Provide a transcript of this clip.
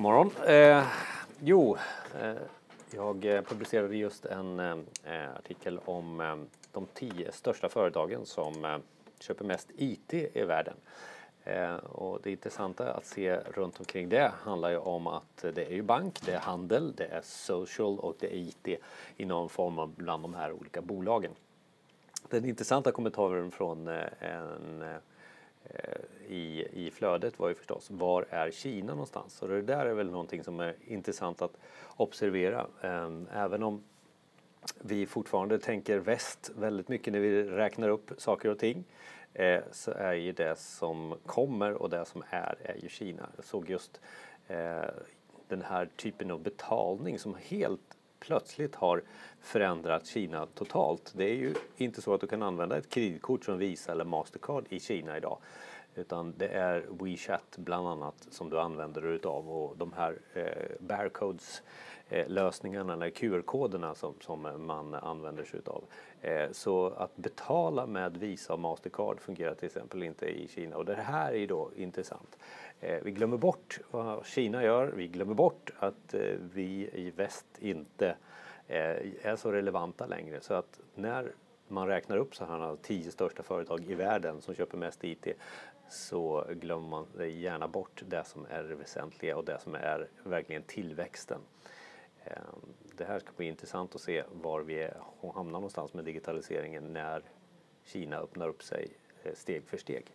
God morgon. Eh, jo, eh, jag eh, publicerade just en eh, eh, artikel om eh, de tio största företagen som eh, köper mest IT i världen. Eh, och det intressanta att se runt omkring det handlar ju om att det är ju bank, det är handel, det är social och det är IT i någon form av bland de här olika bolagen. Den intressanta kommentaren från eh, en Eh, i, i flödet var ju förstås, var är Kina någonstans? Och det där är väl någonting som är intressant att observera. Ehm, även om vi fortfarande tänker väst väldigt mycket när vi räknar upp saker och ting eh, så är ju det som kommer och det som är, är ju Kina. Jag såg just eh, den här typen av betalning som helt plötsligt har förändrat Kina totalt. Det är ju inte så att du kan använda ett kreditkort som Visa eller Mastercard i Kina idag. Utan det är WeChat bland annat som du använder dig utav och de här eh, barcodes Eh, lösningarna eller QR-koderna som, som man använder sig utav. Eh, så att betala med Visa och Mastercard fungerar till exempel inte i Kina och det här är ju då intressant. Eh, vi glömmer bort vad Kina gör, vi glömmer bort att vi i väst inte är så relevanta längre så att när man räknar upp så här tio största företag i världen som köper mest IT så glömmer man gärna bort det som är det väsentliga och det som är verkligen tillväxten. Ehm, det här ska bli intressant att se var vi hamnar någonstans med digitaliseringen när Kina öppnar upp sig eh, steg för steg.